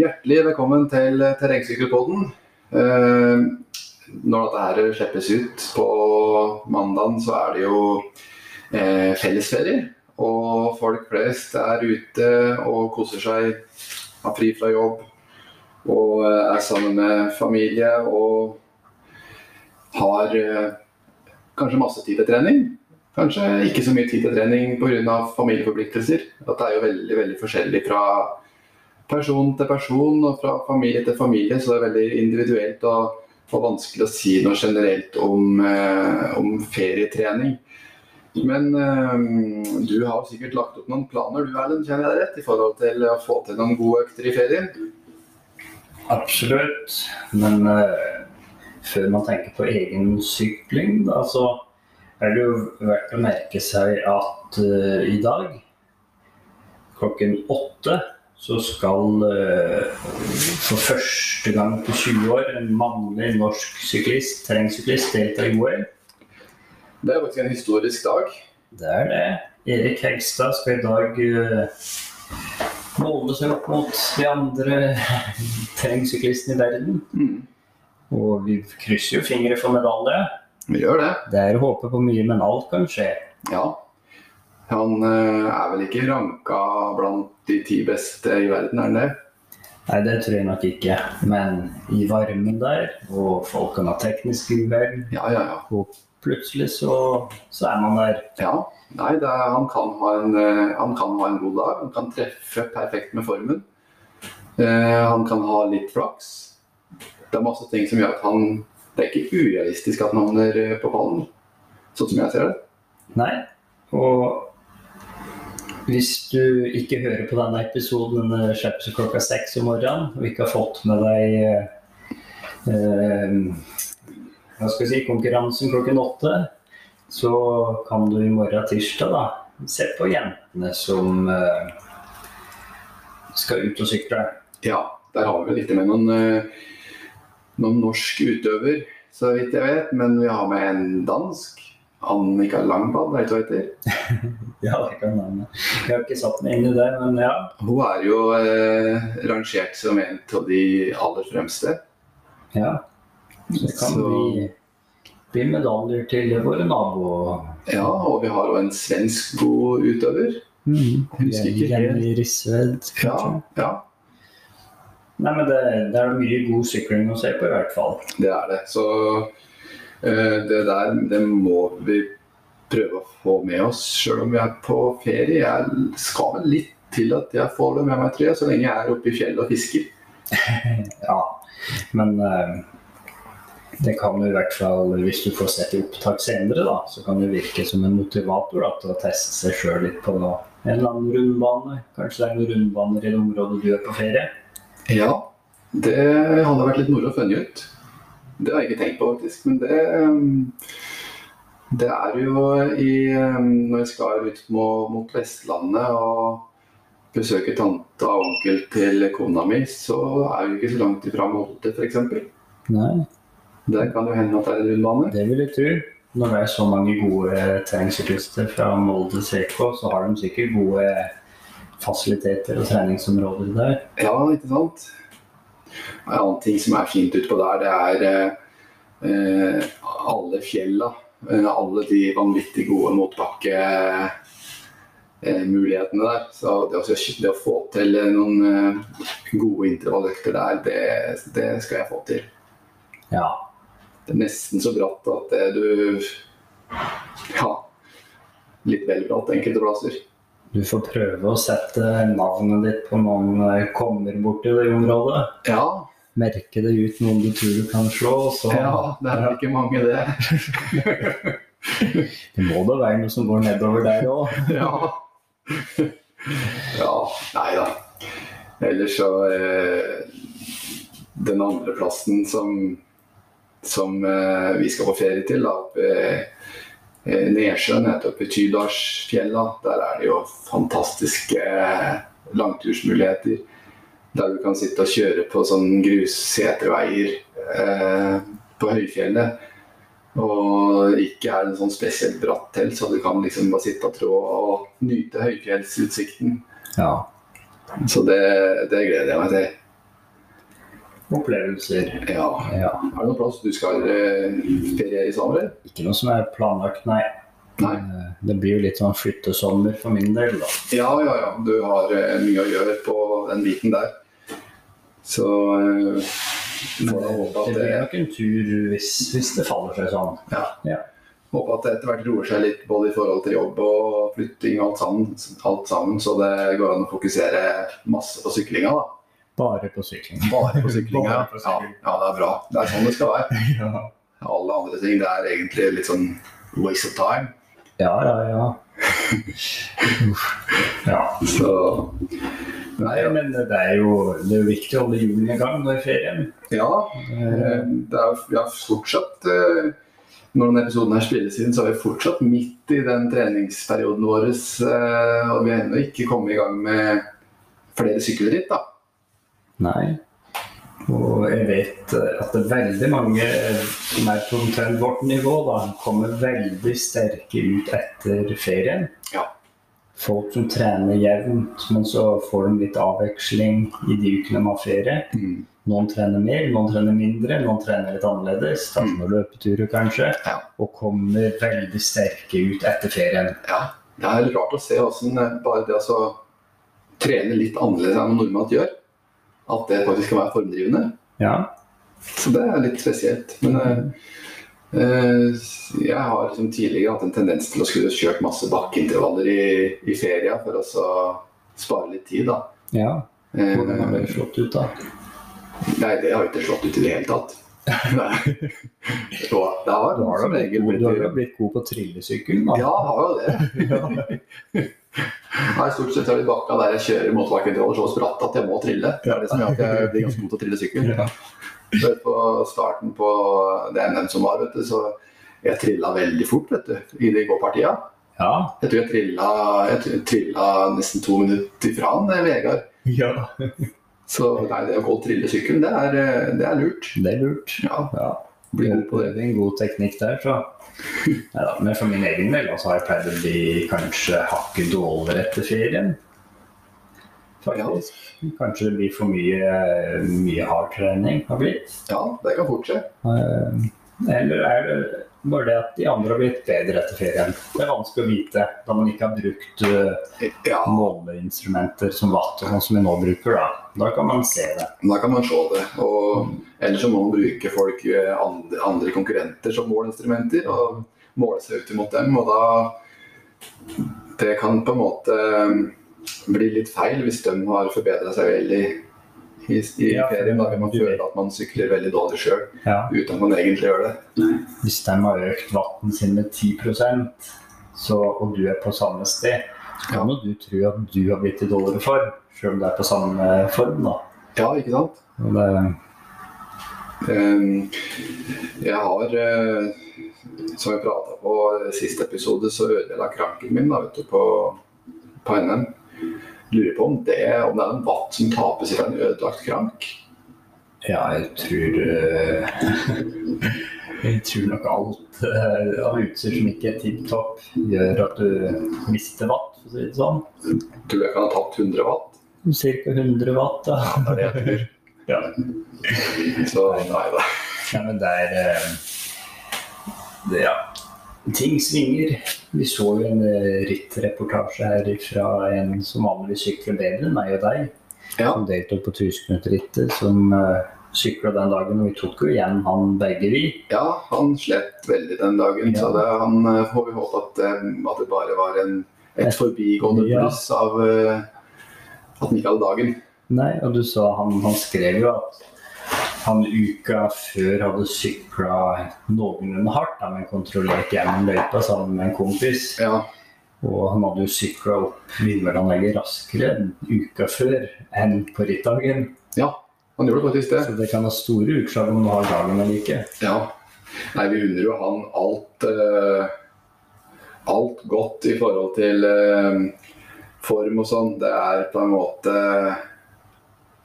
Hjertelig velkommen til Terrengsykkelpodden. Eh, når dette her slippes ut på mandagen, så er det jo fellesferier. fellesferie. Og folk flest er ute og koser seg, har fri fra jobb og eh, er sammen med familie og har eh, kanskje masse tid til trening. Kanskje ikke så mye tid til trening pga. familieforpliktelser. Dette er jo veldig, veldig forskjellig fra person til person og fra familie til familie, så det er veldig individuelt og, og vanskelig å si noe generelt om, eh, om ferietrening. Men eh, du har sikkert lagt opp noen planer du Erlend, kjenner jeg deg rett, i forhold til å få til noen gode økter i ferien? Absolutt. Men eh, før man tenker på egen sykling, da, så er det jo verdt å merke seg at eh, i dag klokken åtte så skal eh, for første gang på 20 år en mannlig norsk syklist, terrengsyklist, delta i OL. Det er faktisk en historisk dag. Det er det. Erik Hegstad skal i dag eh, måle seg opp mot de andre terrengsyklistene i verden. Mm. Og vi krysser jo fingre for medalje. Vi gjør det. Det er å håpe på mye, men alt kan skje. Ja. Han eh, er vel ikke ranka blant de ti beste i verden, er han det? Nei, det tror jeg nok ikke. Men i varmen der, og folk kan ha teknisk uvær, Ja, ja, ja. og plutselig så, så er man der. ja. Nei, det er, han, kan ha en, eh, han kan ha en god dag. Han kan treffe perfekt med formen. Eh, han kan ha litt flaks. Det er masse ting som gjør at han Det er ikke urealistisk at han havner eh, på pallen, sånn som jeg ser det. Nei. Og hvis du ikke hører på denne episoden, slipper seg klokka seks om morgenen, og ikke har fått med deg eh, eh, hva skal jeg si, konkurransen klokken åtte, så kan du i morgen tirsdag da, se på jentene som eh, skal ut og sykle. Ja, der har vi litt med noen, eh, noen norsk utøver, så vidt jeg vet. Men vi har med en dansk. Annika Langbad, vet du hva heter? Ja, det kan hende. Jeg har ikke satt meg inn i det, men ja. Hun er jo eh, rangert som en av de aller fremste. ja. Det kan Så- bli, bli medaljer til våre naboer. Ja, og vi har jo en svensk god utøver. Mm. husker ikke. Jenny Rissved, Ja, kanskje? ja, Nei, men det, det er mye god sykling å se på, i hvert fall. det er det. Så det der, det må vi prøve å få med oss, sjøl om vi er på ferie. Jeg skal vel litt til at jeg får det med meg, tror jeg, så lenge jeg er oppe i fjellet og fisker. Ja, men eh, det kan i hvert fall, hvis du får sett i opptak senere, da, så kan det virke som en motivator da, til å teste seg sjøl litt på noe. en eller annen rundbane. Kanskje det er noen rundbaner i det området du er på ferie? Ja, det hadde vært litt moro å finne ut. Det har jeg ikke tenkt på, faktisk. Men det, um, det er jo i um, Når jeg skal ut mot, mot Vestlandet og besøke tante og onkel til kona mi, så er vi ikke så langt ifra Molde, f.eks. Der kan det hende at det er en rundbane. det vil jeg tro. Når det er så mange gode terrengsyklister fra Molde CK, så har de sikkert gode fasiliteter og treningsområder der. Ja, ikke sant? En annen ting som er fint utpå der, det er eh, eh, alle fjella. Eh, alle de vanvittig gode motbakkemulighetene der. Så det å, det å få til eh, noen eh, gode intervalløkter der, det, det skal jeg få til. Ja, Det er nesten så bratt at du Ja, litt vel bratt enkelte plasser. Du får prøve å sette navnet ditt på noen eh, kommer borti det området. Ja, Merke det ut noen du tror du kan slå, så ja det er ikke mange, det. Det må da være noe som går nedover der òg. Ja. ja, nei da. Ellers så eh, Den andre plassen som, som eh, vi skal på ferie til, da, Nesjøen, heter oppe i Tydalsfjella, der er det jo fantastiske eh, langtursmuligheter. Der du kan sitte og kjøre på sånn grusseterveier eh, på høyfjellet. Og ikke er en sånn spesielt bratt til, så du kan liksom bare sitte og trå og nyte høyfjellsutsikten. Ja. Så det, det gleder jeg meg til. Opplevelser. Ja. Ja. Er det noen plass du skal eh, feriere i sommer? Ikke noe som er planlagt, nei. Nei. Eh, Det blir jo litt sånn flyttesommer for min del, da. Ja, ja, ja. Du har eh, mye å gjøre på den biten der. Så får da håpe Det Det blir nok en tur hvis, hvis det faller seg sånn. ja. Ja. håpe at det etter hvert roer seg litt både i forhold til jobb og flytting og alt sammen, alt sammen så det går an å fokusere masse på syklinga. da. Bare på sykling. Bare på sykling, Ja, sykling. ja, det er bra. Det er sånn det skal være. Ja, Alle andre ting det er egentlig litt sånn waste of time. ja, ja. ja. Ja. Så Nei, men det er jo det er jo viktig å holde hjulene i gang nå i ferien. ja, eh, det er, vi har fortsatt eh, Når denne episoden her spilles inn, så er vi fortsatt midt i den treningsperioden vår. eh, Og vi har ennå ikke kommet i gang med flere sykkelritt, da. Nei. Og jeg vet eh, at det er veldig mange mer som er på omtrent vårt nivå, da, kommer veldig sterke ut etter ferien. Ja. Folk som trener jevnt, men så får de litt avveksling i de ukene de har ferie. Mm. Noen trener mer, noen trener mindre, noen trener litt annerledes. Tar noen løpeturer kanskje. Ja. Og kommer veldig sterke ut etter ferien. Ja, det er rart å se hvordan eh, bare det å trene litt annerledes enn man normalt gjør, at det faktisk kan være formdrivende. Ja. Så det er litt spesielt. Men eh, eh, jeg har som tidligere hatt en tendens til å skulle kjørt masse bakkeintervaller i, i feria for å så spare litt tid. da. ja. Eh, Hvordan har det slått ut, da? nei, det har ikke slått ut i det hele tatt. Nei. Så da har Du har som regel blitt du har jo blitt god på trillesykkel, da. Ja, har jo det. Nei, stort sett er det bakka der jeg kjører motorveikontroller så spratt at jeg må trille. Det er det som gjør at jeg blir ganske god til å trille sykkel. Ja. På starten på det NM som var, vet du, så jeg trilla veldig fort vet du, i de gåpartia. Ja. Jeg tror jeg trilla, jeg trilla nesten to minutter ifra han, eh, Vegard. ja. Så nei, det å gå trillesykkel, det er, eh, det er lurt. Det er lurt. Ja, Ja. bli god på det. En god teknikk der, så. Neida, men for min egen del så har jeg pleid å bli kanskje hakket dårligere etter ferien. Faktisk. Kanskje det blir for mye, mye hardtrening har blitt. Ja, det kan fort skje. Eh, Eller er det bare det at de andre har blitt bedre etter ferien? Det er vanskelig å vite da man ikke har brukt eh, måleinstrumenter som watt sånn som vi nå bruker. Da Da kan man se det. da kan man se det. Og ellers så må man bruke folk, eh, andre, andre konkurrenter som måleinstrumenter, og måle seg ut imot dem. Og da Det kan på en måte eh, bli litt feil hvis de har forbedra seg veldig i, i Ja, ferien. Da vil man føle at man sykler veldig dårlig sjøl, Ja. uten at man egentlig gjør det. Hvis de har økt vatten sin med 10% så, og du er på samme sted, så kan jo du tro at du har blitt i dårligere form, selv om det er på samme form. da. Ja, ikke sant? Det, Eh, Jeg har, eh, som vi prata på siste episode, så ødela kranken min da, vet du, på, på NM. Lurer på om det, om det er en vatt som tapes fra en ødelagt krank. ja, jeg tror eh, Jeg tror nok alt eh, av utstyr som ikke er tipp topp, gjør at du mister watt, for å si det sånn. Tror jeg kan ha tapt 100 watt. Ca. 100 watt, da. Det er det jeg tror. Ja. Så nei da. Ja, men det er eh, det, Ja. Ting svinger. Vi så jo en eh, rittreportasje her fra en som vanligvis sykler bedre enn meg og deg. Ja. Som deltok på Tusenknuttrittet, som uh, sykla den dagen. Og vi tok jo igjen han begge, vi. ja, han slet veldig den dagen, så Ja. det, han eh, får vi håpe at, eh, at det bare var en, et forbigående Ja. av eh, at han ikke hadde dagen. Nei, og du sa han, han skrev jo at han uka før hadde sykla noenlunde hardt, da, men kontrollert gjennom løypa sammen med en kompis. Ja, Og han hadde jo sykla opp vindmølleanlegget raskere uka før enn på rittdagen. ja, han gjorde faktisk det. Så det kan ha store utslag om du har dagen eller ikke. Ja. Nei, vi unner jo han alt uh, alt godt i forhold til eh, form og sånn. Det er på en måte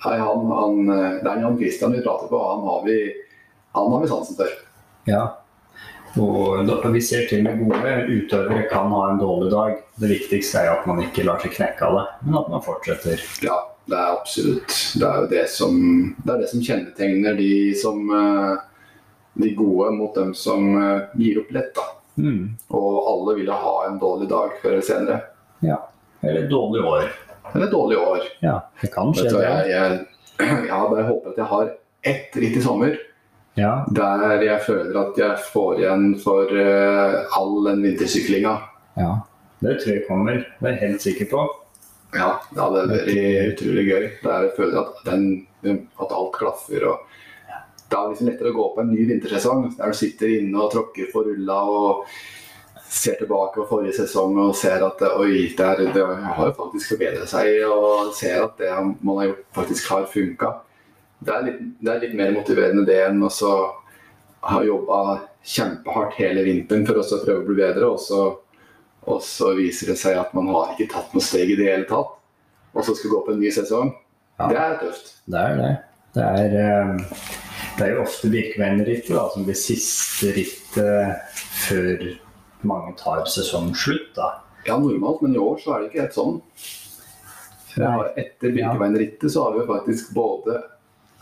Nei, han, han Det er Jan Christian vi prater på, han har vi, han har vi sansen for. Ja. Og da, vi ser til med gode utøvere kan ha en dårlig dag. Det viktigste er jo at man ikke lar seg knekke av det, men at man fortsetter. Ja, det er absolutt. Det er jo det som, det er det som kjennetegner de som eh, de gode mot dem som eh, gir opp lett. da. Mm. Og alle vil ha en dårlig dag før eller senere. Ja. Eller dårlig år. Eller dårlig år. Ja, det kan skje, du jeg, jeg, jeg har bare håpet at jeg har ett ritt i sommer Ja, der jeg føler at jeg får igjen for uh, all den vintersyklinga. ja. Det tror jeg kommer. Det er jeg helt sikker på. Ja, det hadde vært utrolig gøy. Der jeg føler at, den, at alt klaffer. og Det er liksom lettere å gå på en ny vintersesong der du sitter inne og tråkker for rulla og ser tilbake på forrige sesong og ser at oi, det, er, det har jo faktisk forbedret seg, og ser at det man har gjort, faktisk har funka. Det, det er litt mer motiverende det enn å ha jobba kjempehardt hele vinteren for å prøve å bli bedre, og så, og så viser det seg at man har ikke tatt noe steg i det hele tatt. Og så skal gå på en ny sesong. Ja. Det er tøft. Det er det. Det er, eh, det er jo ofte Birkeveinrittet da, som blir siste rittet før mange tar sesongslutt. da. Ja, normalt, men i år så er det ikke helt sånn. Fra Etter Birkebeinerrittet så har vi jo faktisk både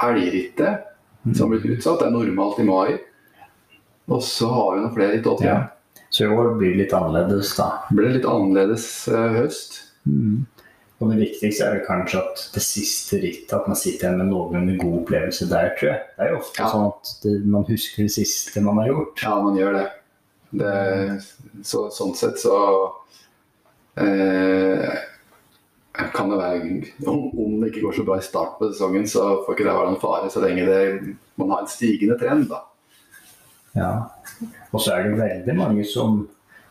elgrittet, som blir utsatt, det er normalt i mai. Og så har vi noen flere i òg, tror. Ja. Så i år blir det litt annerledes, da. Det ble litt annerledes uh, høst. Og det viktigste er vel kanskje at det siste rittet, at man sitter igjen med noenlunde god opplevelse der, tror jeg. Det er jo ofte Ja. sånn at det, man husker det siste man har gjort. Ja, man gjør det. Det så, sånn sett så eh, kan det være om, om det ikke går så bra i starten på sesongen, så får ikke det være noen fare så lenge det, man har en stigende trend. da. Ja. Og så er det veldig mange som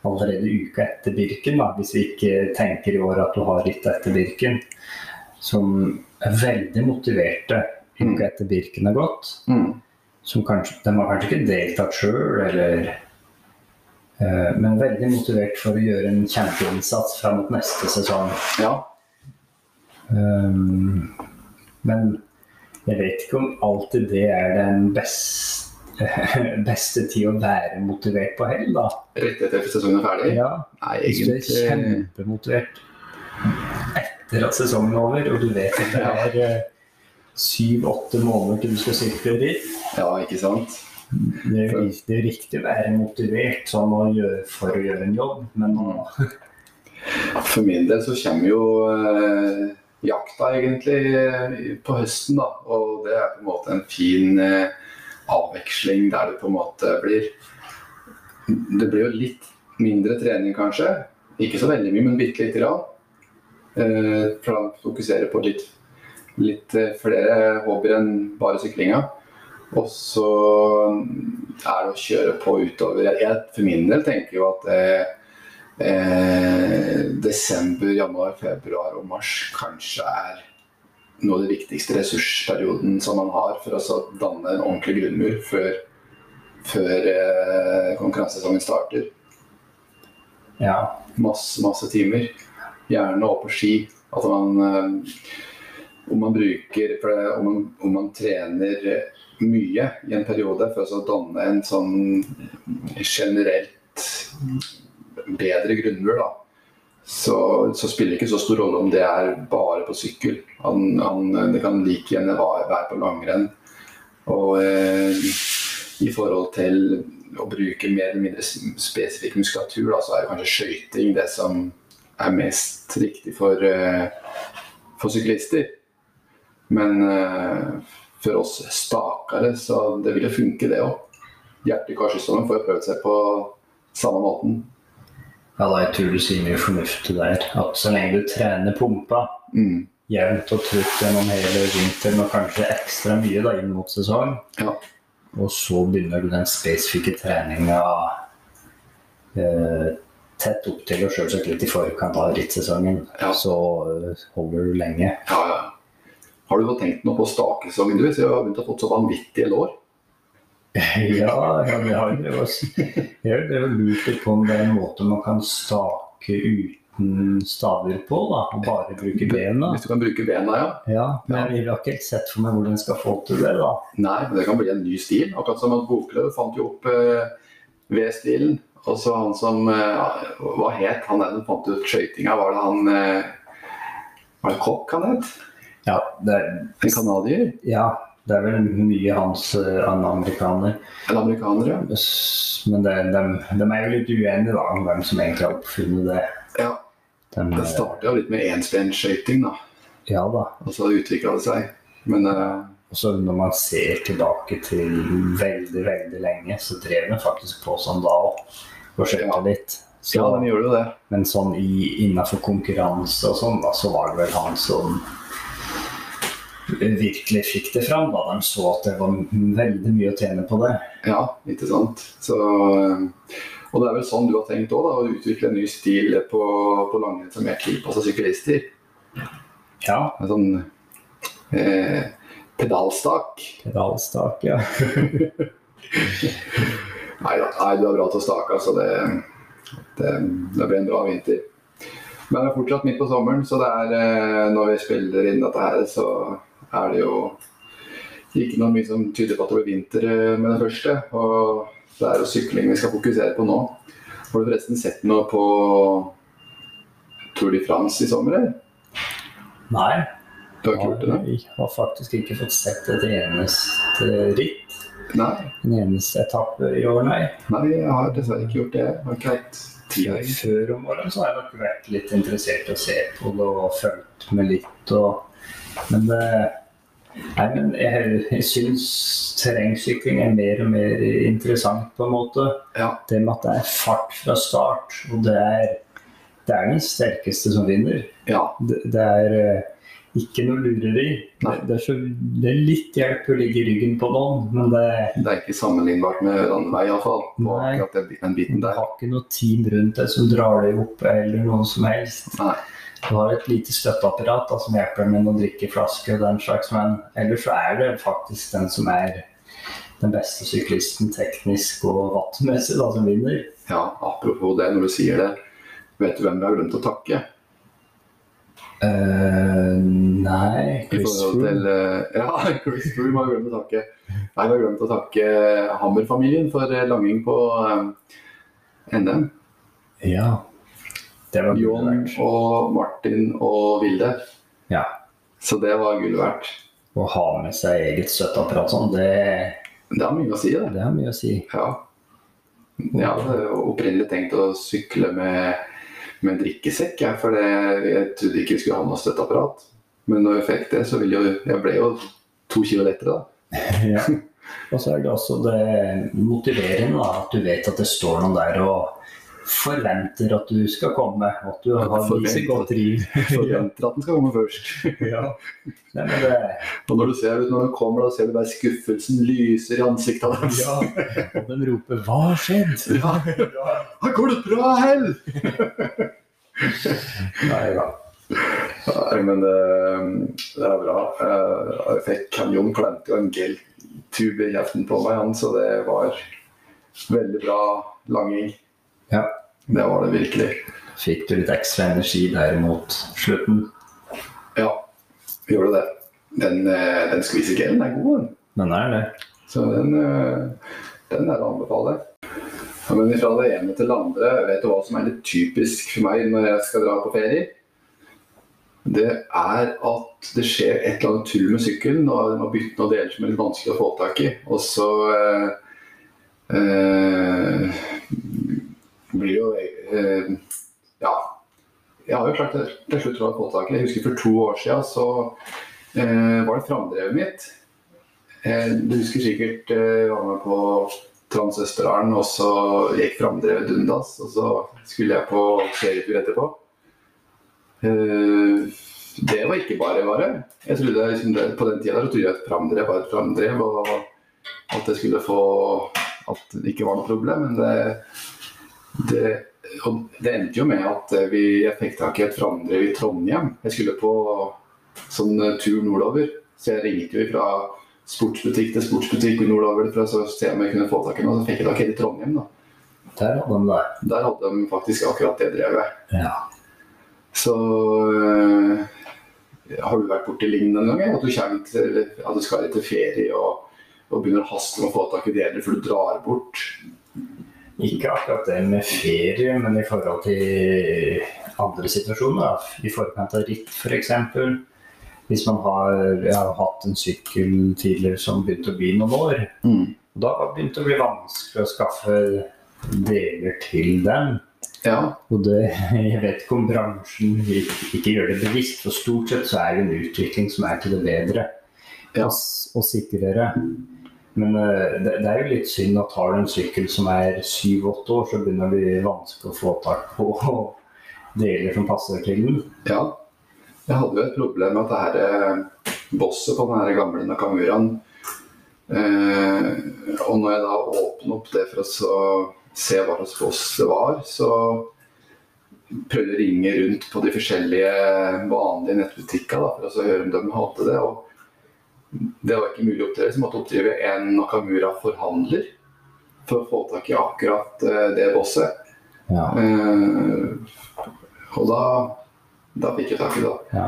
allerede uka etter Birken, da, hvis vi ikke tenker i år at du har ritt etter Birken, som er veldig motiverte Mm. uka etter Birken har gått. Mm. Som kanskje, de har kanskje ikke deltatt sjøl, eller Men veldig motivert for å gjøre en kjempeinnsats fram mot neste sesong. Ja, Um, men jeg vet ikke om alltid det er den beste, beste tid å være motivert på hell, da. rett etter at sesongen er ferdig? Ja, Nei, hvis du er kjempemotivert etter at sesongen er over, og du vet at det er eh, syv-åtte måneder til du skal sykle dit. Ja, ikke sant? Det er, det er riktig å være motivert sånn å gjøre, for å gjøre en jobb, men nå For min del så kommer jo eh, jakta egentlig eh, på høsten, da. Og det er på en måte en fin eh, avveksling der det på en måte blir Det blir jo litt mindre trening, kanskje. Ikke så veldig mye, men bitte lite grann. Eh, for å fokusere på litt, litt eh, flere hobbyer enn bare syklinga. Og så er det å kjøre på utover. Jeg, for min del tenker jo at eh, eh, desember, januar, februar og mars kanskje er noe av den viktigste ressursperioden som man har for å så danne en ordentlig grunnmur før, før eh, konkurransesesongen starter. Ja. Masse, masse timer. Gjerne opp på ski. At man eh, om man bruker det, om, man, om man trener mye i en periode for å danne en sånn generelt bedre grunnmur, da, så, så spiller det ikke så stor rolle om det er bare på sykkel. Han, han, det kan like gjerne være, på langrenn. Og eh, i forhold til å bruke mer eller mindre spesifikk muskulatur, da, så er kanskje skøyting det som er mest riktig for, eh, for syklister. Men eh, for oss stakere, så det vil jo funke, det òg. I får jo prøvd seg på samme måten. ja, da jeg tror du sier mye fornuftig der. At så lenge du trener pumpa Mm. jevnt og trutt gjennom hele vinteren, og kanskje ekstra mye da inn mot sesong, Ja. og så begynner du den spesifikke treninga eh, tett opp til og selvsagt litt i forkant av rittsesongen, Ja. så eh, holder du lenge. Ja, ja. Har du tenkt noe på stakesesongen? Du, så vi har begynt å få så vanvittige lår. Ja, ja vi har jo drevet oss- jeg har jo drevet og lurt litt på om det er en måte man kan stake uten staver på, da, og bare bruke bena. Hvis du kan bruke bena, ja. Ja, men jeg har ikke helt sett for meg hvordan jeg skal få til det, da. Nei, men det kan bli en ny stil. Akkurat som at Bokløv fant jo opp eh, V-stilen. Og så han som eh, Hva het han der som fant ut skøytinga? Var det han eh, Var det Kokk han het? Ja, det er, En canadier? ja, det er vel mye hans eh, han amerikaner. En amerikaner, ja. Men det, de, de er jo litt uenige da, om hvem som egentlig har oppfunnet det. ja. De, Det starta jo litt med enstensskøyting, da. ja da. Og så utvikla det seg. Men uh... Og så når man ser tilbake til veldig, veldig lenge, så drev de faktisk på sånn da òg. Og skjønte Ja. litt. Så, ja, de gjorde jo det. Men sånn innafor konkurranse og sånn, da, så var det vel han som virkelig fikk det fram. Da. De så at det var veldig mye å tjene på det. Ja, ikke sant. Så, og det er vel sånn du har tenkt òg, å utvikle en ny stil på, på langrenn som er tilpassa syklister. Ja, En sånn eh, pedalstak. pedalstak, ja. Nei da, nei, du er bra til å stake, altså. Det, det, det blir en bra vinter. Men det er fortsatt midt på sommeren, så det er, eh, når vi spiller inn dette her, så er det jo ikke noe mye som tyder på at det blir vinter eh, med det første. Og det er jo sykling vi skal fokusere på nå. Har du forresten sett noe på Tour de France i sommer? eller? Nei, Du har ikke gjort det? jeg har faktisk ikke fått sett et eneste ritt. Nei, En eneste etappe i år, nei. nei, jeg har dessverre ikke gjort det. Jeg har ikke hatt tida i Før om morgenen så har jeg nok vært litt interessert i å se på det og fulgt med litt. Og, men det, nei, men jeg, jeg syns terrengsykling er mer og mer interessant, på en måte. Ja, Det med at det er fart fra start, og det er, det er den sterkeste som vinner. ja, Det, det er eh, ikke noe lureri. Det, det, er så, det er litt hjelp å ligge i ryggen på noen, men det, det er ikke sammenlignbart med landevei iallfall. På Nei. den, du har ikke noe team rundt deg som drar deg opp, eller noe som helst. Nei. Du har et lite støtteapparat da, som hjelper deg med å drikke flaske og den slags, men ellers så er det faktisk den som er den beste syklisten teknisk og wattmessig da, som vinner. Ja, apropos det, når du sier det. Vet du hvem vi har glemt å takke? Uh, nei Chris Froome. eh, Ja, Chris Froome har glemt å takke. Nei, vi har glemt å takke Hammer-familien for eh, langing på NM. Ja. Det var Jon og Martin og Vilde. Ja. Så det var gull verdt. Å ha med seg eget støtteapparat sånn, det, Det har mye å si, det. det har mye å si. Ja. Jeg hadde opprinnelig tenkt å sykle med, med drikkesekk, jeg, for det, jeg trodde ikke vi skulle ha noe støtteapparat. Men når vi fikk det, så ville jo Jeg ble jo to kilo lettere, da. Ja. Og så er det også det motiverende da, at du vet at det står noen der og forventer at du skal komme, at du har viser godt driv. Forventer at den skal komme først. ja. Nei, men det, Og når du ser ut når den kommer, da ser du bare skuffelsen lyser i ansiktet hans. ja. Og de roper 'hva har skjedd?' Ja. Her går det bra, Hell! Nei da. Nei, men det, det er bra. Eh, Jeg fikk han Jon klemte jo en geltube i kjeften på meg, han, så det var veldig bra langing. Ja. Det var det virkelig. Fikk du litt ekstra energi der mot slutten? Ja, vi gjorde det. Den, eh, den squeezy-gelen er god, den. Den er det. Så den, eh, den er å anbefale. Ja, men fra det ene til det andre, vet du hva som er litt typisk for meg når jeg skal dra på ferie? Det er at det skjer et eller annet tull med sykkelen, og den må bytte noen deler som er litt vanskelig å få tak i. Og så eh, eh, blir jo eh, Ja. Jeg har jo klart til slutt å få tak i. Jeg husker for to år siden så eh, var det framdrevet mitt. Eh, du husker sikkert eh, jeg var med på Transøsterdalen, og så gikk framdrevet dundas. Og så skulle jeg på ferietur etterpå. Eh, det var ikke bare bare. Jeg trodde liksom det, På den tida så trodde jeg at framdrev var et framdrev, og at det skulle få At det ikke var noe problem. Men det, det, det endte jo med at vi, jeg fikk tak i et framdrev i Trondheim. Jeg skulle på sånn eh, tur nordover, så jeg ringte jo fra sportsbutikk til sportsbutikk nordover for å se om jeg kunne få tak i noe. Så fikk jeg tak i det i Trondheim. da. Der hadde de det. Der hadde de faktisk akkurat det drevet. Ja. Så øh, har du vært borti lignende en gang? At du, kommer til, at du skal til ferie og, og begynner å haste med å få tak i deler for du drar bort? Ikke akkurat det med ferie, men i forhold til andre situasjoner. Da. I forkant av ritt, f.eks. Hvis man har, har hatt en sykkel tidligere som begynte å bli noen år. Mm. Da begynte det å bli vanskelig å skaffe deler til den. Ja. Og det, jeg vet ikke om bransjen ikke, gjør det bevisst, for stort sett så er det en utvikling som er til det bedre Ja. og, og sikrere. Men eh, det, det er jo litt synd at har du en sykkel som er syv-åtte år, så begynner det å bli vanskelig å få tak på deler som passer til den. ja. Jeg hadde jo et problem med at det her eh, bosset på den gamle Nakamuraen eh, Og når jeg da åpner opp det for å se hva slags boss det var, så prøvde jeg å ringe rundt på de forskjellige vanlige nettbutikkene for å høre om de hadde det. og Det var ikke mulig å oppdrive, så måtte oppdrive en Nakamura-forhandler for å få tak i akkurat eh, det bosset. Ja. Uh, og da, da fikk jeg tak i det. Ja.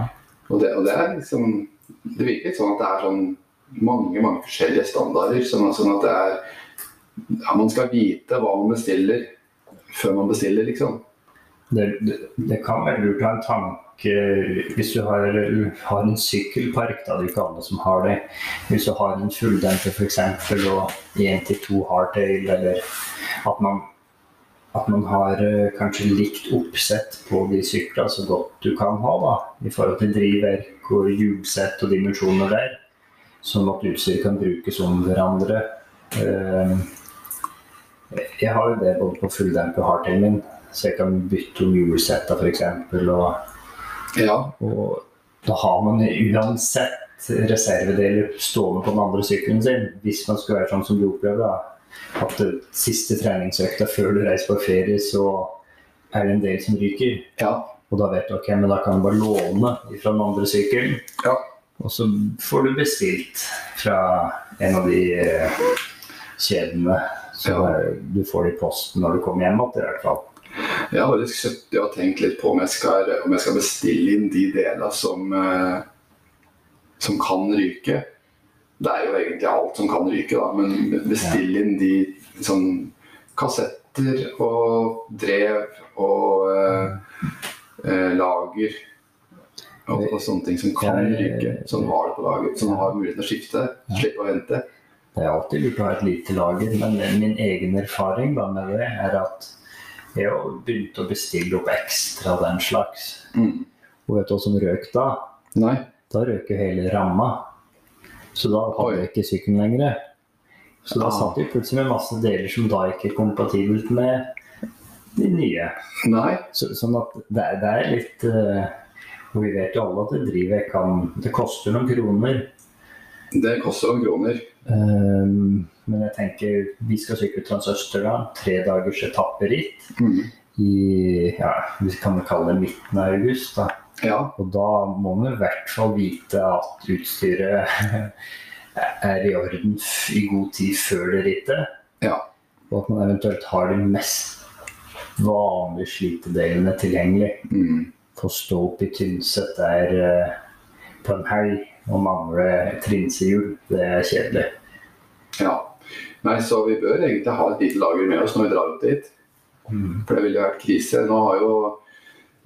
Og det, og det er liksom Det virker litt sånn at det er sånn mange mange forskjellige standarder. Sånn, sånn at det er ja, Man skal vite hva man bestiller før man bestiller, liksom. Det, det, det kan være lurt å ha en tanke hvis du har, har en sykkelpark, da det er ikke alle som har det. Hvis du har en fulldemper f.eks. og én til to hardtail, eller at man, at man har eh, kanskje likt oppsett på de syklene så godt du kan ha, da, i forhold til drivverk og hjulsett og dimensjoner der. Sånn at utstyret kan brukes om hverandre. Eh, Jeg har jo det både på fulldemper og hardtailen min, så jeg kan bytte om hjulsetta f.eks. Og, Ja, og da har man uansett reservedeler stående på den andre sykkelen sin. Hvis man skulle være sånn som du opplevde, da. At siste treningsøkta før du reiser på ferie, så er det en del som ryker. ja, Og da vet du ok, men da kan du bare låne fra den andre sykkelen. ja. Og så får du bestilt fra en av de eh, kjedene. Så Ja. du får det i posten når du kommer hjem igjen, i hvert fall. Jeg har faktisk sittet og tenkt litt på om jeg skal, om jeg skal bestille inn de delene som, eh, som kan ryke. Det er jo egentlig alt som kan ryke, da, men bestille inn de sånn kassetter og drev og eh, eh, lager og, og sånne ting som kan ryke. Som har det på lager, som har muligheten til å skifte. Slippe å vente. Det er alltid lurt å ha et lite lager, men min egen erfaring da med det er at jeg har begynt å bestille opp ekstra den slags. Mm. Og vet du hva som røk da? Nei. Da røk jo hele ramma. Så da hadde jeg ikke sykkelen lenger. Så da Ah. satt jeg plutselig med masse deler som da ikke er kompatibelt med de nye. Nei. Så, sånn at det, det er litt uh, Og vi vet jo alle at det driver kan Det koster noen kroner. Det koster noen kroner. Um, men jeg tenker vi skal sykle Transøsterdal, tre dagers etapperitt Mm. i ja, vi kan kalle det midten av august. da. Ja. Og da må man i hvert fall vite at utstyret er i orden i god tid før det rittet. Ja. Og at man eventuelt har de mest vanlige slitedelene tilgjengelig. Mm. å stå opp i Tynset der eh, på en helg og mangle trinsehjul. Det er kjedelig. Ja. Nei, så vi bør egentlig ha et lite lager med oss når vi drar opp dit. For det ville jo vært krise. Nå har jo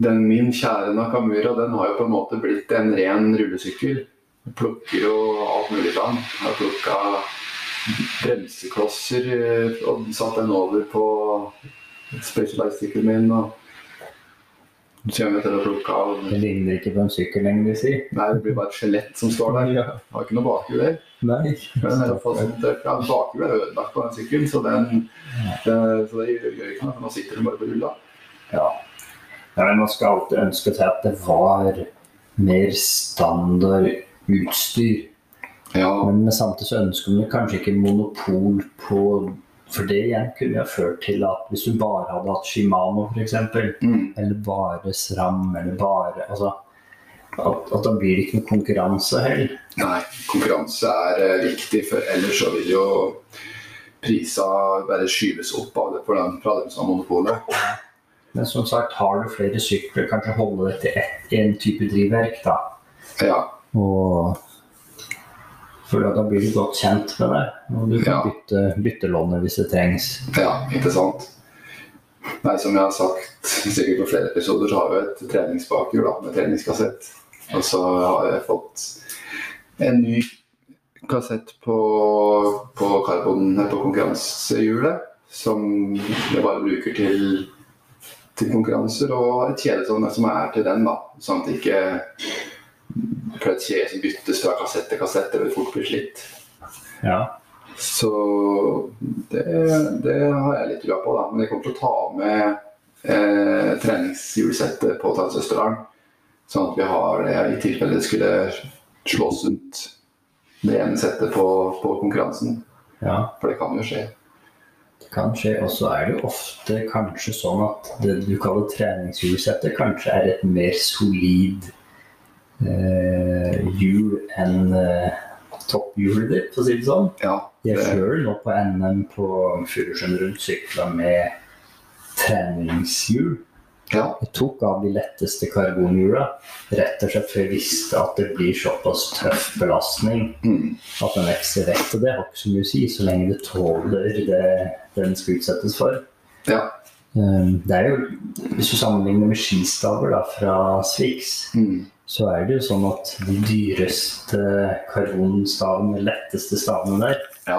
den min kjære Nakamura den har jo på en måte blitt en ren rullesykkel. Jeg Plukker jo alt mulig fra den. Har plukka bremseklosser eh, og satt den over på Specialized-sykkelen min. og å plukke av Det ligner ikke på en sykkel lenger, sier. Nei, det blir bare et skjelett som står der. Ja. Har ikke noe bakhjul der. Nei. Ja, Bakhjulet er ødelagt på den sykkelen, så, den, det, så det gjør gjør ikke noe. for Nå sitter den bare på rulla. Ja. ja men man skal alltid ønske seg at det var mer standard utstyr. Ja, Men samtidig så ønsker man kanskje ikke monopol på For det igjen kunne ha ført til at hvis du bare hadde hatt Shimano f.eks., mm, eller bare SRAM, eller bare Altså at, at da blir det ikke noe konkurranse heller. nei, konkurranse er eh, viktig, for ellers så vil jo prisene bare skyves opp av det for dem, fra dem som har monopolet. Men som sagt, har du flere sykler, kanskje holde det til én type drivverk, da. Ja, Og For da blir du godt kjent med deg, og du kan Ja. bytte, bytte lånet hvis det trengs. Ja, ikke sant. Nei, som jeg har sagt sikkert på flere episoder, så har vi et treningsbakhjul med treningskassett. Og så har jeg fått en ny kassett på, på karbon på konkurransehjulet. Som jeg bare bruker til, til konkurranser, og et kjede som, som er til den. da, Sånn at ikke Kjede som byttes fra kassett til kassett, det vil fort bli slitt. Ja. Så det, det har jeg litt trua på, da. Men jeg kommer til å ta med eh, treningshjulsettet på Tannsøsterdalen. Sånn at vi har det i tilfelle det skulle slås ut det ene settet på, på konkurransen. ja. For det kan jo skje. Det kan skje. Og så er det jo ofte kanskje sånn at det du kaller treningshjulsettet, kanskje er et mer solid eh, hjul enn eh, topphjulet ditt, for å si det sånn. Ja, Jeg det, sjøl nå på NM på Furusjøen rundt sykla med treningshjul. ja, Jeg tok av de letteste karbonhjula, rett og slett for jeg visste at det blir såpass tøff belastning mm, at en vekster vekt. Og det har ikke så mye å si, så lenge det tåler det den skal utsettes for. ja, Det er jo, Hvis du sammenligner med skistaver da, fra Swix, mm, så er det jo sånn at de dyreste karbonstavene, de letteste stavene der, ja.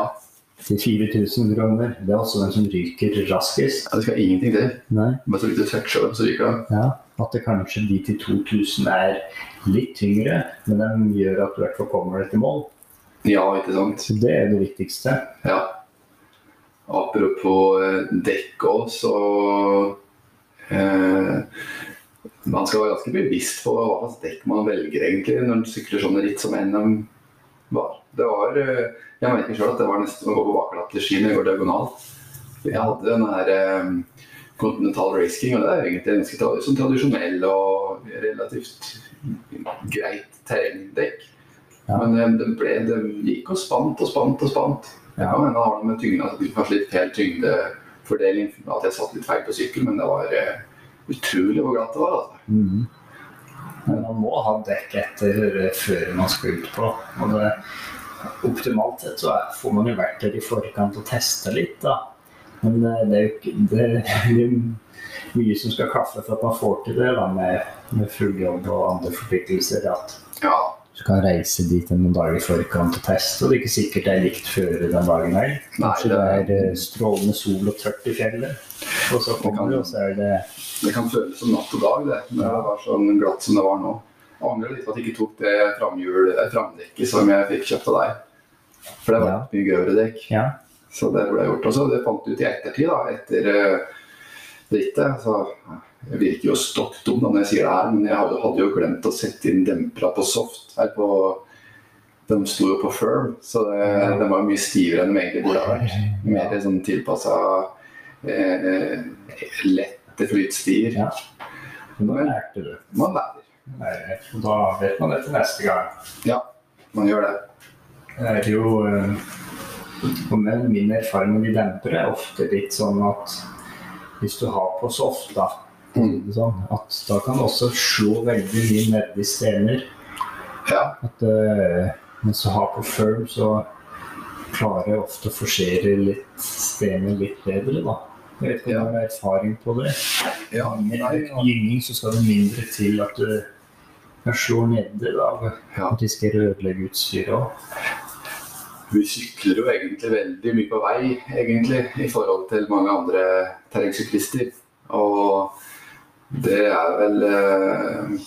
til 4000 kroner, det er også den som ryker raskest. Ja, Det skal ingenting til. Nei, Bare så vidt du toucher dem, så ryker de. ja, At det kanskje de til 2000 er litt tyngre, men de gjør at du i hvert fall kommer deg til mål. Ja, ikke sant. Så det er det viktigste. Ja. Apropos eh, dekk òg, så eh, Man skal være ganske bevisst på hva slags dekk man velger egentlig når man sykler sånn ritt som NM var. Det var eh, Jeg merker sjøl at det var nesten som å gå på bakglatte ski når jeg går diagonal. Jeg hadde den her eh, Continental Race King, og det er egentlig ganske tradi- sånn tradisjonell og relativt greit terrengdekk. Ja. Men eh, det, ble, det gikk og spant og spant og spant. Det kan hende det har noe med tyngden kanskje litt feil tyngdefordeling, at jeg satt litt feil på sykkel, men det var eh, utrolig hvor glatt det var. Altså. Mm. Men man må ha dekk etter eh, før man skal ut på. Og det, optimalt sett så får man jo vært der i forkant og teste litt, da. Men eh, det er jo ikke det, det er mye som skal klaffe for at man får til det, da, med, med full jobb og andre forpliktelser. At Ja, du kan reise dit noen dager i forkant og teste, og det er ikke sikkert det er likt føre den dagen her. Kanskje det er eh, strålende sol og tørt i fjellet. Og så kommer du, og så er det det kan føles som natt og dag, det. Når det var sånn glatt som det var nå. Jeg angrer litt på at jeg ikke tok det eh, framdekket som jeg fikk kjøpt av deg. For det var Ja. mye grøvere dekk. Ja. Så det ble gjort. Og så det fant du ut i ettertid, da, etter uh, rittet. Så jeg virker jo stokk dum når jeg sier det her, men jeg hadde, jo glemt å sette inn dempera på soft her på De sto jo på firm, så det, de var mye stivere enn de egentlig burde ha vært. Mer sånn tilpassa eh, lette flytstier. Ja. Men lærte du. Man lærer. Og Da vet man det til neste gang. Ja, man gjør det. Det er jo eh, Min erfaring med de dempere er ofte litt sånn at hvis du har på soft, da, det sånn, at da kan du også slå veldig mye nedi stener. Ja. At, uh, mens du har på firm, så klarer jeg ofte å forsere litt stener litt bedre, da. Jeg vet ikke om du har erfaring på det. ja. Med gynging så skal det mindre til at du kan slå nedi. da, Ja. og risikerer å ødelegge utstyret òg. Vi sykler jo egentlig veldig mye på vei, egentlig, i forhold til mange andre terrengsyklister. Og det er vel eh,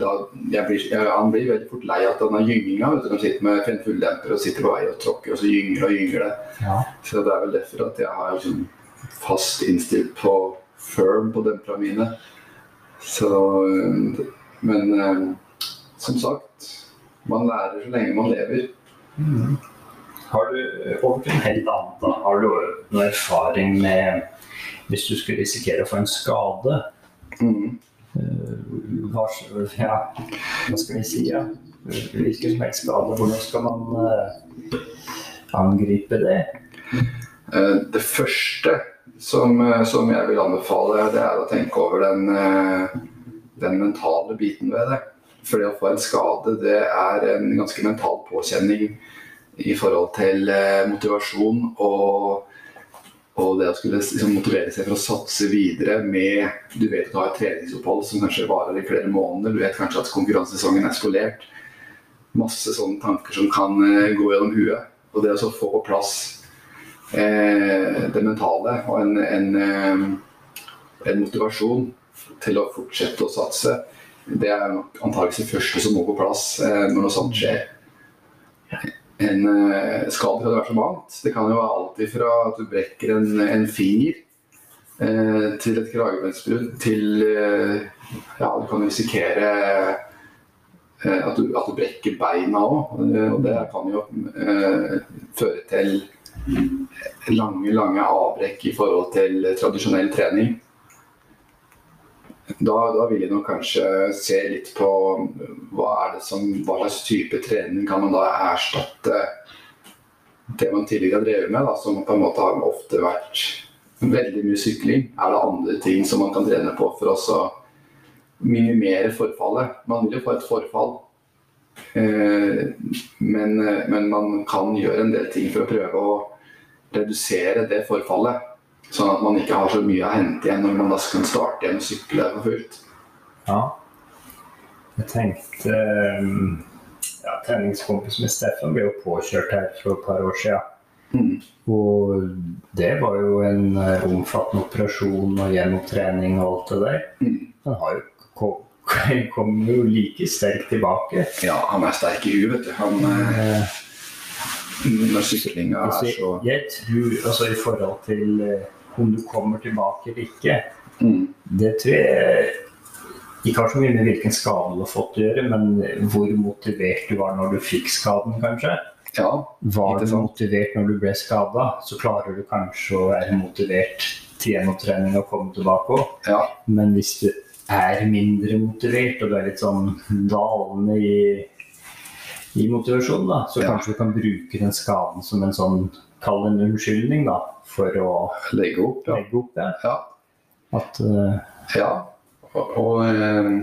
da, jeg blir, jeg, Han blir veldig fort lei av denne gynginga. De sitter med en fulldemper og sitter på vei og tråkker, og så gynger og gynger det. Ja. Så det er vel derfor at jeg har liksom fast innstilt på firm på demperne mine. Så øh, Men øh, som sagt, man lærer så lenge man lever. Har du over til helt annet, da. Har du noen erfaring med hvis du skulle risikere å få en skade? Mm. Hva, ja, hva skal vi si? Ja? Hvilken som helst skade, hvordan skal man uh, angripe det? Eh, Det første som, som jeg vil anbefale, det er å tenke over den, den mentale biten ved det. For det å få en skade, det er en ganske mental påkjenning i forhold til motivasjon og, og det å skulle liksom, motivere seg for å satse videre med Du vet at du har et treningsopphold som kanskje varer i flere måneder. Du vet kanskje at konkurransesesongen er skolert. Masse sånne tanker som kan uh, gå gjennom huet. Og det å få på plass eh, det mentale og en, en, eh, en motivasjon til å fortsette å satse, det er antakeligvis det første som må på plass eh, når noe sånt skjer. En eh, skade kan være så mangt. Det kan jo være alt fra at du brekker en, en finger eh, til et kragebeinsbrudd til eh, Ja, du kan risikere eh, at, du, at, du, brekker beina òg. Og det kan jo eh, føre til lange, lange avbrekk i forhold til tradisjonell trening. Da, da, vil jeg nok kanskje se litt på hva, er det som, hva slags type trening kan man da erstatte det man tidligere har drevet med, da, som på en måte har ofte vært veldig mye sykling. Er det andre ting som man kan trene på for å minimere forfallet? Man vil jo få et forfall, eh, men, men man kan gjøre en del ting for å prøve å redusere det forfallet. Sånn at man ikke har så mye å hente igjen når man da skal starte igjen og sykle for fullt. Ja. Jeg tenkte ehm, ja, Treningskompisen min Steffen ble jo påkjørt her for et par år siden. Mm. Og det var jo en eh, omfattende operasjon og gjenopptrening og alt det der. Mm. Han har jo kom, kom jo like sterk tilbake. Ja, han er sterk i huet, vet du. Han, eh, når syklinga er altså, så Jeg tror, altså i forhold til eh, om du kommer tilbake eller ikke. Mm. Det tror jeg ikke har så mye med hvilken skade du har fått å gjøre, men hvor motivert du var når du fikk skaden, kanskje. Ja, var du motivert når du ble skada, så klarer du kanskje å være motivert til gjennomtrening og komme tilbake òg. Ja. Men hvis du er mindre motivert og du er litt sånn dalende i, i motivasjon, da, så ja. kanskje du kan bruke den skaden som en sånn kall en unnskyldning da, for å legge opp. Ja. Legge opp det. Ja. At, uh... ja. Og, og um,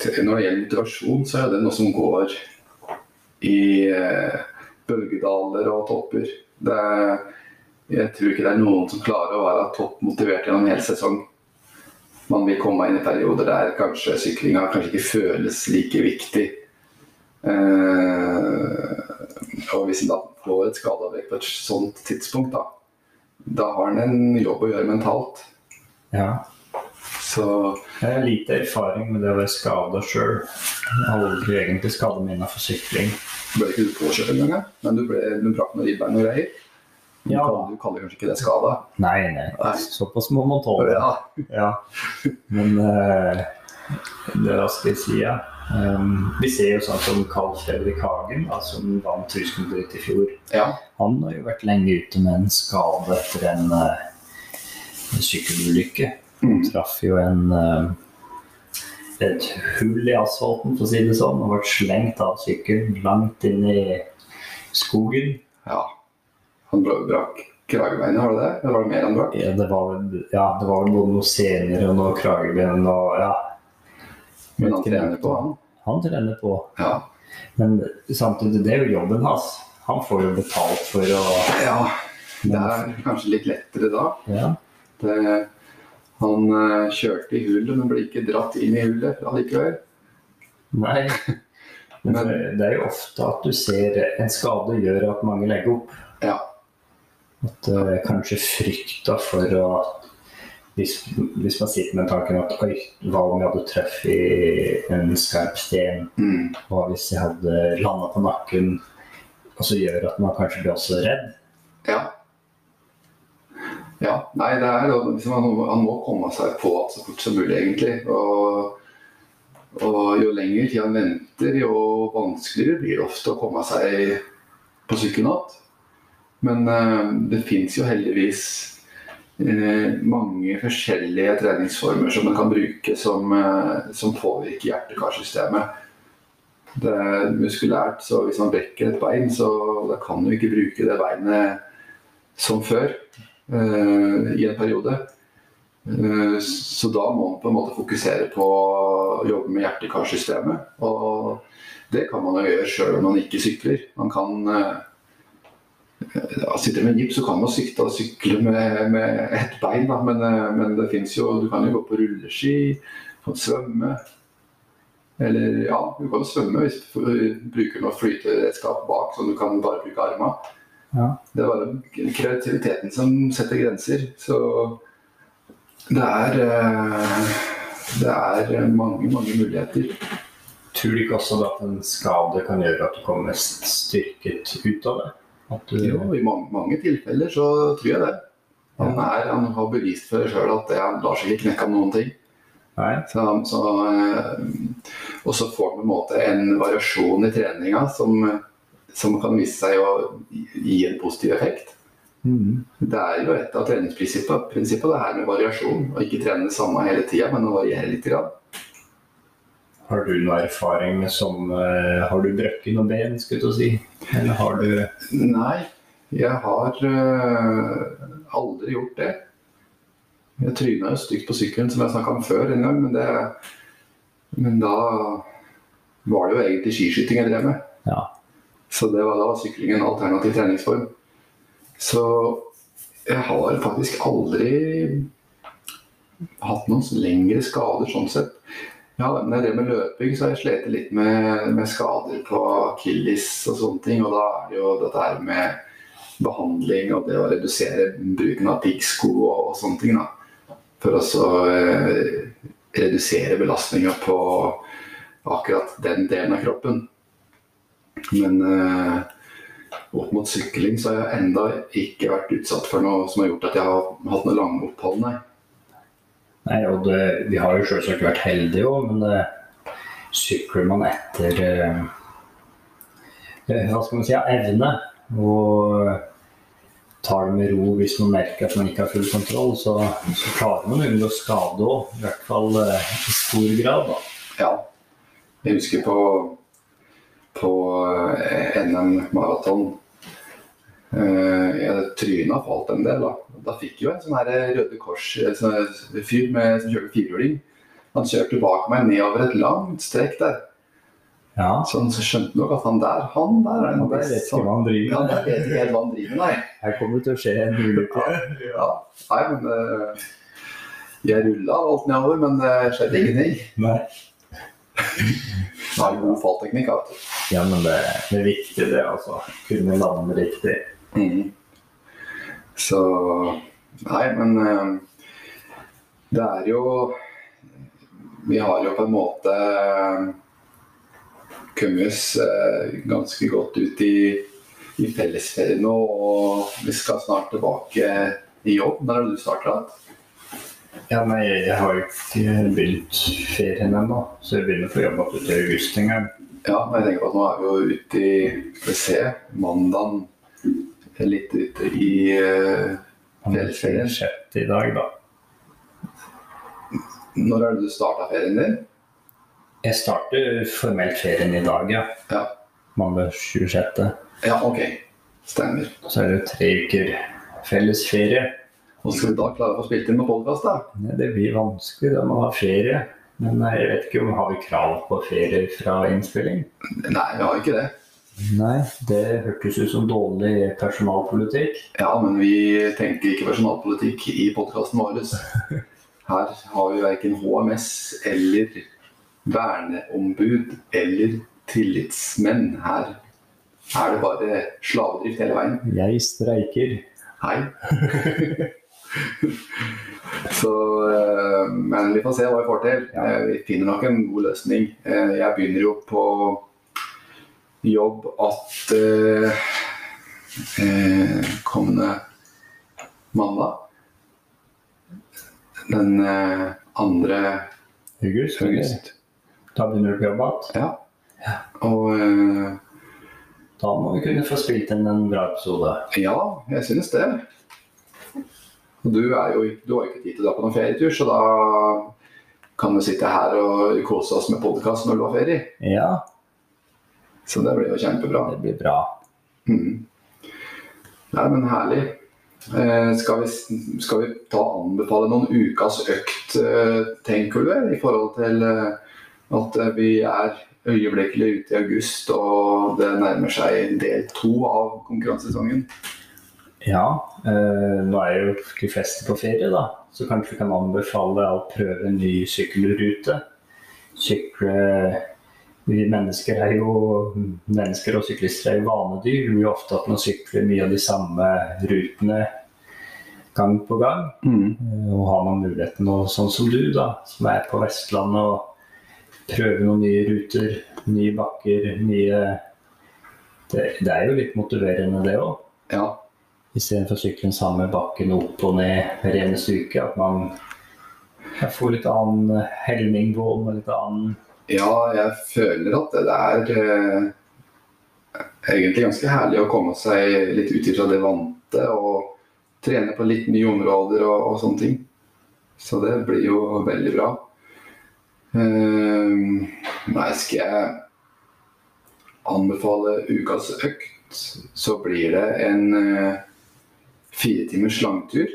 når det gjelder motivasjon, så er det noe som går i uh, bølgedaler og topper. Det, jeg tror ikke det er noen som klarer å være toppmotivert gjennom en hel sesong. Man vil komme inn i perioder der kanskje syklinga kanskje ikke føles like viktig. Uh, og hvis en da får et skadeavbrekk på et sånt tidspunkt, da, da har han en jobb å gjøre mentalt. Ja. Så Jeg har lite erfaring med det å være skada sjøl. Aldri egentlig skada meg innenfor sykling. Ble ikke du påkjørt en gang, men du, ble, du brakk noen ribbein og greier? Ja. du kaller kanskje ikke det skada? Nei, nei, nei. Såpass må man tåle. Ja. ja. Men uh, det er skal jeg si, ja. Um, vi ser jo sånn som Carl Fredrik Hagen, da, som vant Rusenbryt i fjor. Ja. Han har jo vært lenge ute med en skade etter en, en sykkelulykke. Han mm. traff jo en uh, et hull i asfalten, for å si det sånn, og ble slengt av sykkelen langt inn i skogen. Ja. Han brakk kragebeinet, har du det? Eller var det mer han brakk? Ja, det var, ja, det var vel både noe senere og noe kragebein og ja. Men han trener på, han? Han trener på. Ja. Men samtidig, det er jo jobben hans. Han får jo betalt for å Ja, det er kanskje litt lettere da. Ja. Det, han uh, kjørte i hullet, men ble ikke dratt inn i hullet allikevel. Nei. Men, men det er jo ofte at du ser en skade gjør at mange legger opp. Ja. At uh, kanskje frykta for å hvis, hvis, man sitter med tanken at oi, hva om jeg hadde truffet en skarp sten? Mm. Hva hvis jeg hadde landa på nakken? Og så gjør at man kanskje blir også redd. Ja. Ja. Nei, det er liksom, han må komme seg på så fort som mulig, egentlig. Og, og jo lenger tid han venter, jo vanskeligere blir det ofte å komme seg på sykkelen igjen. Men øh, det fins jo heldigvis mange forskjellige treningsformer som man kan bruke som, eh, som påvirker hjerte-karsystemet. Det er muskulært, så hvis man brekker et bein, så kan du ikke bruke det beinet som før uh, i en periode. Eh, Så da må man på en måte fokusere på å jobbe med hjerte-karsystemet. Og det kan man jo gjøre sjøl om man ikke sykler. Man kan eh, Sitter med gips, så kan man sykle, sykle med, med ett bein, da. Men, eh, men det fins jo Du kan jo gå på rulleski, du kan svømme. Eller ja, du kan jo svømme hvis du bruker noe flyteredskap bak, så du kan bare bruke armene. Ja. Det er bare kreativiteten som setter grenser. Så det er eh, Det er mange, mange muligheter. Tror du ikke også at en skade kan gjøre at du kommer mest styrket ut av det? Du, Jo, i mange, mange tilfeller så tror jeg det. Han, er, han har bevist for seg sjøl at det han lar seg ikke knekke av noen ting. Så, så, eh, og så får han på en måte en variasjon i treninga som, som kan vise seg å gi en positiv effekt. Mm. Det er jo et av treningsprinsippene, det her med variasjon. Å ikke trene det samme hele tida, men å variere litt. Grann. Har du noe erfaring som eh, Har du brukket noe ben, skulle jeg si? Eller har du Nei, jeg har øh, aldri gjort det. Jeg tryna jo stygt på sykkelen, som jeg snakka om før en gang, men, det, men da var det jo egentlig skiskyting jeg drev med. Ja. Så det var da sykling en alternativ treningsform. Så jeg har faktisk aldri hatt noen lengre skader sånn sett. Ja, jeg drev med løping, så har jeg slitt litt med, med skader på akilles og sånne ting. Og da er det jo dette her med behandling og det å redusere bruken av piggsko og, og sånne ting. da. For å eh, redusere belastninga på akkurat den delen av kroppen. Men eh, opp mot sykling så har jeg enda ikke vært utsatt for noe som har gjort at jeg har hatt noe lange opphold, nei. Nei, og det, vi har jo selvsagt vært heldige òg, men det, sykler man etter eh, eh, hva skal man si, evne og tar det med ro hvis man merker at man ikke har full kontroll, så, så klarer man å unngå skade òg. I hvert fall eh, i stor grad. da. Ja. Jeg husker på, på eh, NM maraton. Eh, Jeg tryna falt en del. Da Da fikk jo en sånn her Røde Kors eh, sånn som kjørte firehjuling. Han kjørte bak meg nedover et langt strekk der. Ja, Så han skjønte nok at han der, han der er den det vet beste. ikke hva han driver Ja, med. vet han driver med. Her kommer det til å skje en ulykke. Ja, nei, men uh, Jeg rulla alt nedover, men det skjedde ingenting. Nei. Han har god fallteknikk. vet. Ja, men det, det er viktig, det, altså. Kunne lande riktig. Mhm. Så Nei, men eh, det er jo Vi har jo på en måte eh, kommet oss eh, ganske godt ut i, i fellesferien nå, og vi skal snart tilbake i jobb. Når har du starta? Ja, nei, jeg har jo ikke begynt ferien ennå, så jeg begynner på jobb igjen til august en gang. Ja, men jeg tenker på at nå er vi jo ute i PC mandagen litt ute i eh, Fellesferien. Sjette i dag, da. Når er det du starta ferien din? Jeg starter formelt ferien i dag, ja. Ja. Mandag 26. Ja, OK. Stemmer. Så er det jo tre uker fellesferie. Hvordan skal vi da klare å få spilt inn noen podkast, da? Ja, Det blir vanskelig da man har ferie. Men eh, jeg vet ikke om har vi krav på ferie fra innspilling? Nei, vi har ikke det. Nei, det hørtes ut som dårlig personalpolitikk. Ja, men vi tenker ikke personalpolitikk i podkasten vår. Her har vi verken HMS eller verneombud eller tillitsmenn. Her er det bare slavedrift hele veien. Jeg streiker. Hei. Så, eh, men vi får se hva vi får til. Eh, Vi finner nok en god løsning. Eh, Jeg begynner jo på jobb at eh, eh, kommende mandag Den eh, 2. August? august. Da begynner du på jobb igjen. Ja. Og eh, Da må vi kunne få spilt inn en bra episode. ja, jeg synes det. Og du, jo, du har jo ikke tid til å dra på noen ferietur, så da kan vi sitte her og kose oss med podkast når du har ferie. Ja, Så det blir jo kjempebra. det blir bra. Mm. Nei, men herlig. Eh, skal, vi, skal vi ta anbefale noen ukas økt, eh, tenker du, i forhold til eh, at vi er øyeblikkelig ute i august og det nærmer seg del to av konkurransesesongen? Ja, eh, nå er jo de fleste på ferie, da. Så kanskje vi kan anbefale å prøve en ny sykkelrute. Sykle Vi mennesker er jo mennesker og syklister er jo vanedyr. Vi er ofte at man sykler mye av de samme rutene gang på gang. Mm. Og har man muligheten, og sånn som du, da, som er på Vestlandet og prøver noen nye ruter, nye bakker, nye Det, det er jo litt motiverende, det òg. Ja. Istedenfor å sykle den samme bakken opp og ned hver eneste uke. At man får litt annen helming på og litt annen Ja, jeg føler at det er eh, egentlig ganske herlig å komme seg litt ut ifra det vante og trene på litt nye områder og, og sånne ting. Så det blir jo veldig bra. Eh, nei, skal jeg anbefale ukas økt, så blir det en eh, fire timers langtur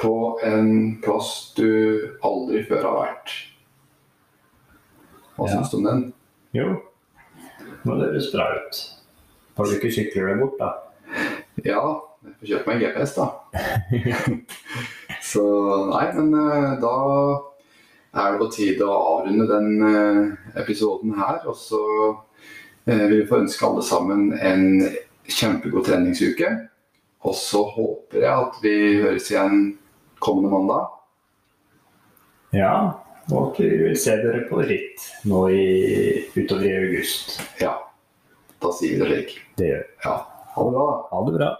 på en plass du aldri før har vært. Hva Ja. syns du om den? Jo, nå høres bra ut. Har du ikke sykler deg bort, da. Ja, jeg får kjøpe meg GPS, da. Så nei, men eh, da er det på tide å avrunde den eh, episoden her. Og så eh, vil vi få ønske alle sammen en kjempegod treningsuke. Og så håper jeg at vi høres igjen kommende mandag. Ja, og at vi vil se dere på ritt nå i, utover i august. Ja, da sier vi det slik. Det gjør vi. Ja, ha det bra. Ha det bra.